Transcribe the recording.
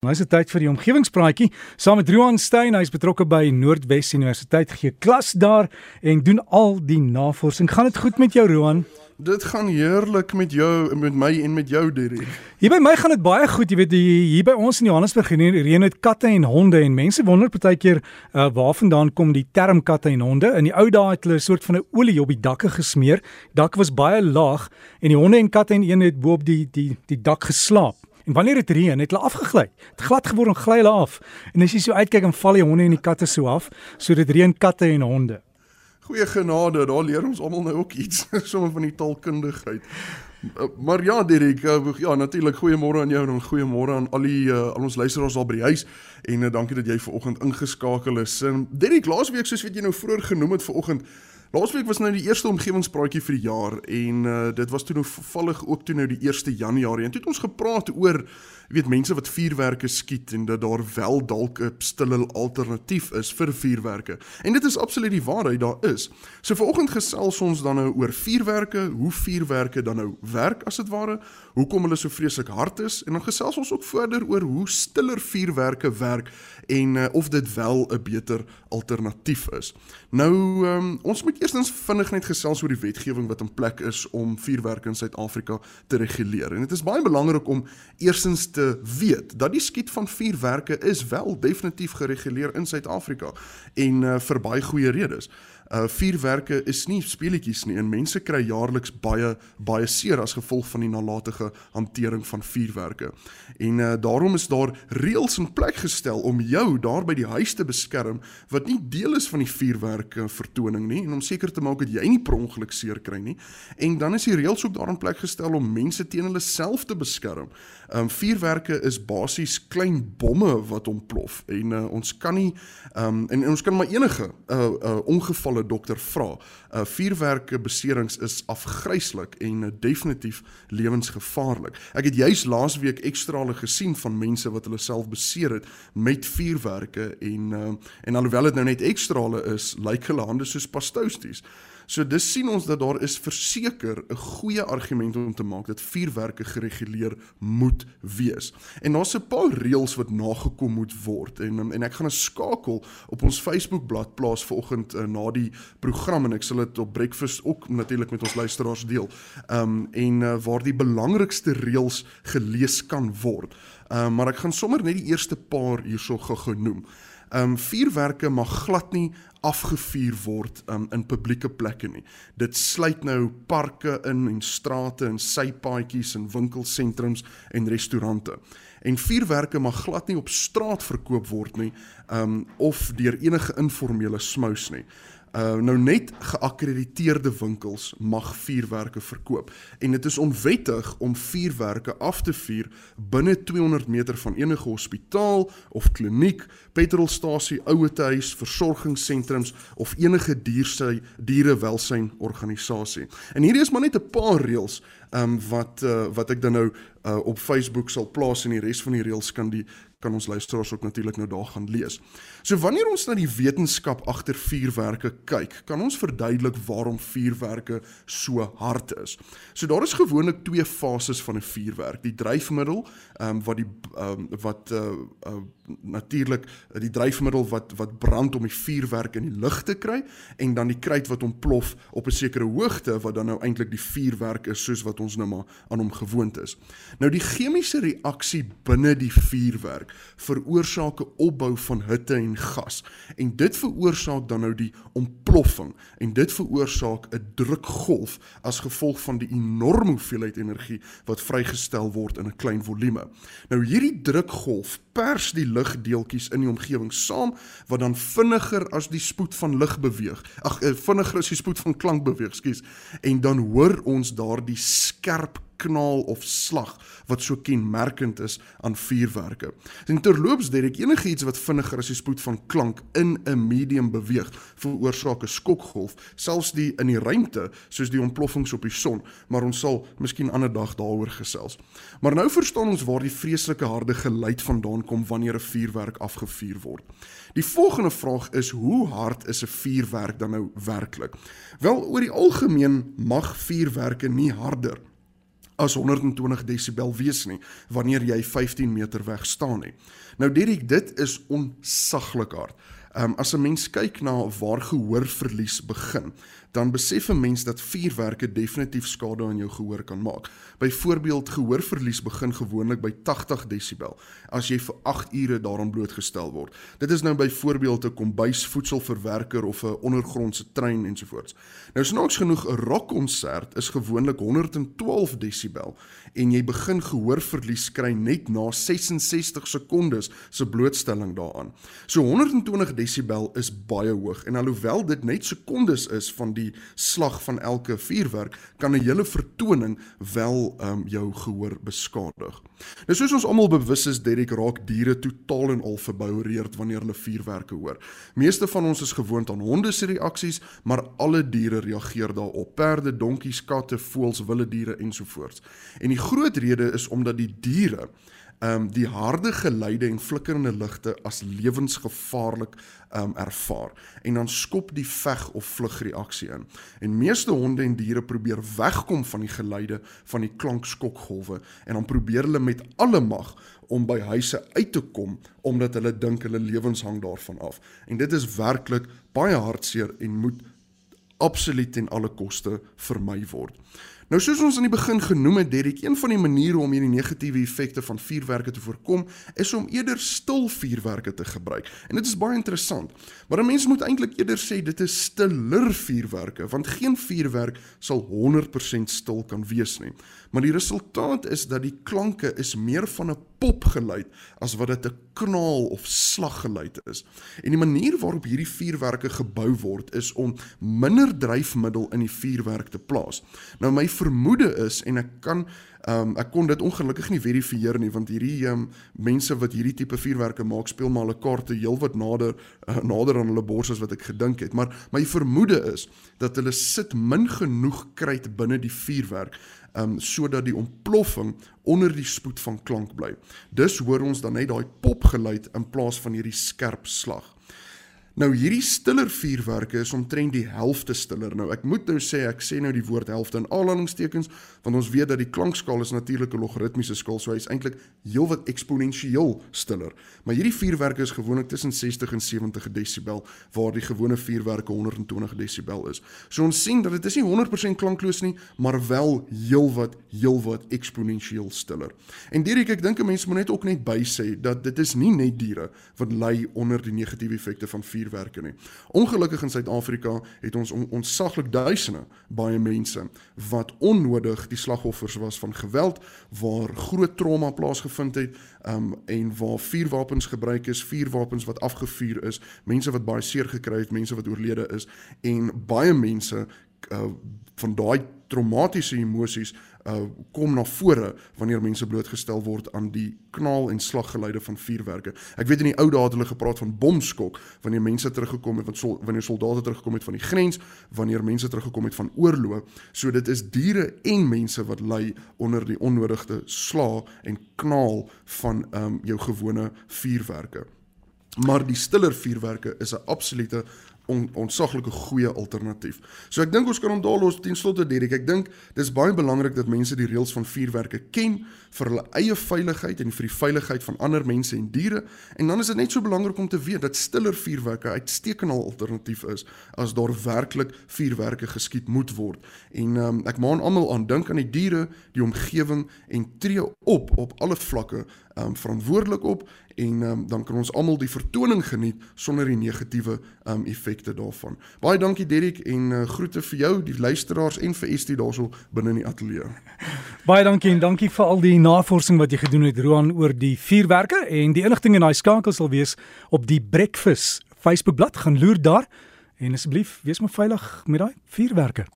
Nou is dit tyd vir die omgewingspraatjie saam met Roan Stein. Hy's betrokke by Noordwes Universiteit, gee klas daar en doen al die navorsing. Gaan dit goed met jou Roan? Dit gaan heerlik met jou en met my en met jou Derek. Hier by my gaan dit baie goed. Jy weet hier by ons in Johannesburg reën met katte en honde en mense wonder partykeer uh, waarvandaan kom die term katte en honde. In die ou dae het hulle 'n soort van 'n olie op die dakke gesmeer. Dak was baie laag en die honde en katte en een het bo op die die die dak geslaap. En wanneer dit reën, het hulle afgegly. Dit glad geword en gly hulle af. En as jy so uitkyk en val die honde en die katte so af, so dit reën katte en honde. Goeie genade, daar leer ons almal nou ook iets sommer van die taalkundigheid. Uh, maar ja, Dirk, uh, ja natuurlik goeiemôre aan jou en goeiemôre aan al die uh, al ons luisteraars al by die huis en uh, dankie dat jy ver oggend ingeskakel is. Um, Dirk, laasweek soos weet jy nou vroeër genoem het ver oggend Laasweek was nou die eerste omgewingspraatjie vir die jaar en uh, dit was toe nou vallig ook toe nou die 1 Januarie en toe het ons gepraat oor jy weet mense wat vuurwerke skiet en dat daar wel dalk 'n stille alternatief is vir vuurwerke. En dit is absoluut die waarheid daar is. So vanoggend gesels ons dan nou oor vuurwerke, hoe vuurwerke dan nou werk as dit ware, hoekom hulle so vreeslik hard is en dan gesels ons ook verder oor hoe stiller vuurwerke werk en uh, of dit wel 'n beter alternatief is. Nou um, ons moet eerstens vinnig net gesels oor die wetgewing wat in plek is om vuurwerke in Suid-Afrika te reguleer. En dit is baie belangrik om eerstens te weet dat die skiet van vuurwerke is wel definitief gereguleer in Suid-Afrika en uh, vir baie goeie redes uh vuurwerke is nie speletjies nie en mense kry jaarliks baie baie seer as gevolg van die nalatige hantering van vuurwerke. En uh daarom is daar reëls in plek gestel om jou daar by die huis te beskerm wat nie deel is van die vuurwerke vertoning nie en om seker te maak dat jy nie per ongeluk seer kry nie. En dan is die reëls ook daar in plek gestel om mense teen hulle self te beskerm. Um vuurwerke is basies klein bomme wat ontplof en uh, ons kan nie um en, en ons kan maar enige uh uh ongevalle 'n dokter vra. Uh vuurwerke beserings is afgryslik en uh, definitief lewensgevaarlik. Ek het juis laasweek ekstrale gesien van mense wat hulle self beseer het met vuurwerke en uh en alhoewel dit nou net ekstrale is, lyk hulle hande soos pastousties. So dis sien ons dat daar is verseker 'n goeie argument om te maak dat vuurwerke gereguleer moet wees. En daar's 'n paar reëls wat nagekom moet word en en ek gaan 'n skakel op ons Facebookblad plaas vanoggend uh, na die program en ek sal dit op breakfast ook natuurlik met ons luisteraars deel. Um en uh, waar die belangrikste reëls gelees kan word. Um maar ek gaan sommer net die eerste paar hierso genoem. Um vuurwerke mag glad nie afgevuur word um, in publieke plekke nie. Dit sluit nou parke in en strate en sypaadjies en winkelsentrums en restaurante. En vuurwerke mag glad nie op straat verkoop word nie, um of deur enige informele smous nie. Uh nou net geakkrediteerde winkels mag vuurwerke verkoop en dit is onwettig om vuurwerke af te vuur binne 200 meter van enige hospitaal of kliniek, petrolstasie, ouetehuis, versorgingssentrums of enige diersy dierewelsyn organisasie. En hierdie is maar net 'n paar reëls um wat uh, wat ek dan nou uh, op Facebook sal plaas en die res van die reëls kan die kan ons luisteraars ook natuurlik nou daar gaan lees. So wanneer ons na die wetenskap agter vuurwerke kyk, kan ons verduidelik waarom vuurwerke so hard is. So daar is gewoonlik twee fases van 'n vuurwerk. Die dryfmiddel, ehm um, wat die ehm um, wat uh, uh natuurlik die dryfmiddel wat wat brand om die vuurwerk in die lug te kry en dan die kruit wat ontplof op 'n sekere hoogte wat dan nou eintlik die vuurwerk is soos wat ons nou maar aan hom gewoond is. Nou die chemiese reaksie binne die vuurwerk veroorsaak 'n opbou van hitte en gas en dit veroorsaak dan nou die ontploffing en dit veroorsaak 'n drukgolf as gevolg van die enorme hoeveelheid energie wat vrygestel word in 'n klein volume. Nou hierdie drukgolf pers die lugdeeltjies in die omgewing saam wat dan vinniger as die spoed van lig beweeg. Ag eh, vinniger as die spoed van klank beweeg, skus. En dan hoor ons daardie skerp knal of slag wat so kenmerkend is aan vuurwerke. En terloops Derek enige iets wat vinniger as die spoed van klank in 'n medium beweeg veroorsaak 'n skokgolf, selfs die in die ruimte soos die ontploffings op die son, maar ons sal miskien ander dag daaroor gesels. Maar nou verstaan ons waar die vreeslike harde geluid vandaan kom wanneer 'n vuurwerk afgevuur word. Die volgende vraag is hoe hard is 'n vuurwerk dan nou werklik? Wel oor die algemeen mag vuurwerke nie harder as 120 desibel wees nie wanneer jy 15 meter weg staan nie. Nou Derek, dit is onsaglik hard. Ehm um, as 'n mens kyk na waar gehoorverlies begin, dan besef 'n mens dat vuurwerke definitief skade aan jou gehoor kan maak. Byvoorbeeld gehoorverlies begin gewoonlik by 80 desibel as jy vir 8 ure daaraan blootgestel word. Dit is nou byvoorbeeld 'n kombuisvoedselverwerker of 'n ondergrondse trein ensovoorts. Nou snaaks genoeg 'n rockkonsert is gewoonlik 112 desibel en jy begin gehoorverlies kry net na 66 sekondes se blootstelling daaraan. So 120 desibel is baie hoog en alhoewel dit net sekondes is van die slag van elke vuurwerk, kan 'n hele vertoning wel um, jou gehoor beskadig. Nou soos ons almal bewus is, Derek raak diere totaal en al verboureerd wanneer hulle vuurwerke hoor. Meeste van ons is gewoond aan honde se reaksies, maar alle diere reageer daarop. Perde, donkies, katte, voëls, wilde diere ensovoorts. En die groot rede is omdat die diere um die harde geluide en flikkerende ligte as lewensgevaarlik um ervaar en dan skop die veg of vlug reaksie in. En meeste honde en diere probeer wegkom van die geluide van die klankskokgolwe en dan probeer hulle met alle mag om by huise uit te kom omdat hulle dink hulle lewens hang daarvan af. En dit is werklik baie hartseer en moet absoluut ten alle koste vermy word. Nou soos ons aan die begin genoem het, Derek, een van die maniere om hierdie negatiewe effekte van vuurwerke te voorkom, is om eerder stil vuurwerke te gebruik. En dit is baie interessant. Maar 'n mens moet eintlik eerder sê dit is stiller vuurwerke, want geen vuurwerk sal 100% stil kan wees nie. Maar die resultaat is dat die klanke is meer van 'n popgeluid as wat dit 'n knal of slaggeluid is. En die manier waarop hierdie vuurwerke gebou word is om minder dryfmiddel in die vuurwerk te plaas. Nou my vermoede is en ek kan um, ek kon dit ongelukkig nie verifieer nie want hierdie um, mense wat hierdie tipe vuurwerke maak speel maar hulle kaarte heelwat nader uh, nader aan hulle bors as wat ek gedink het. Maar my vermoede is dat hulle sit min genoeg kruit binne die vuurwerk um sodat die ontploffing onder die spoed van klank bly. Dus hoor ons dan net daai popgeluid in plaas van hierdie skerp slag. Nou hierdie stiller vuurwerke is omtrent die helfte stiller. Nou ek moet nou sê ek sê nou die woord helfte in aanhalingstekens want ons weet dat die klankskaal is natuurlik 'n logaritmiese skaal, so hy is eintlik heelwat eksponensieel stiller. Maar hierdie vuurwerke is gewoonlik tussen 60 en 70 desibel waar die gewone vuurwerke 120 desibel is. So ons sien dat dit is nie 100% klankloos nie, maar wel heelwat heelwat eksponensieel stiller. En Dirk, ek dink 'n mens moet net ook net by sê dat dit is nie net diere wat ly onder die negatiewe effekte van vuur vuurwerke nie. Ongelukkig in Suid-Afrika het ons on, onsaglik duisende baie mense wat onnodig die slagoffers was van geweld waar groot trauma plaasgevind het um, en waar vuurwapens gebruik is, vuurwapens wat afgevuur is, mense wat baie seer gekry het, mense wat oorlede is en baie mense uh, van daai traumatiese emosies uh kom na vore wanneer mense blootgestel word aan die knal en slaggeluide van vuurwerke. Ek weet in die ou dae het hulle gepraat van bomskok wanneer mense teruggekom het van sol, wanneer soldate teruggekom het van die grens, wanneer mense teruggekom het van oorlog. So dit is diere en mense wat ly onder die onnodigde sla en knal van um jou gewone vuurwerke. Maar die stiller vuurwerke is 'n absolute on, onsaglike goeie alternatief. So ek dink ons kan hom daar los ten slotte Dirk. Ek dink dis baie belangrik dat mense die reëls van vuurwerke ken vir hulle eie veiligheid en vir die veiligheid van ander mense en diere. En dan is dit net so belangrik om te weet dat stiller vuurwerke uitstekende alternatief is as daar werklik vuurwerke geskiet moet word. En um, ek maan almal aan dink aan die diere, die omgewing en tree op op alle vlakke um, verantwoordelik op en um, dan kan ons almal die vertoning geniet sonder die negatiewe um, effekte daarvan. Baie dankie Derek en uh, groete vir jou, die luisteraars en vir Estie daarso binne in die ateljee. Baie dankie en dankie vir al die navorsing wat jy gedoen het Roan oor die vuurwerke en die inligting in daai skakel sal wees op die Breakfast Facebookblad gaan loer daar en asseblief wees maar veilig met daai vuurwerke.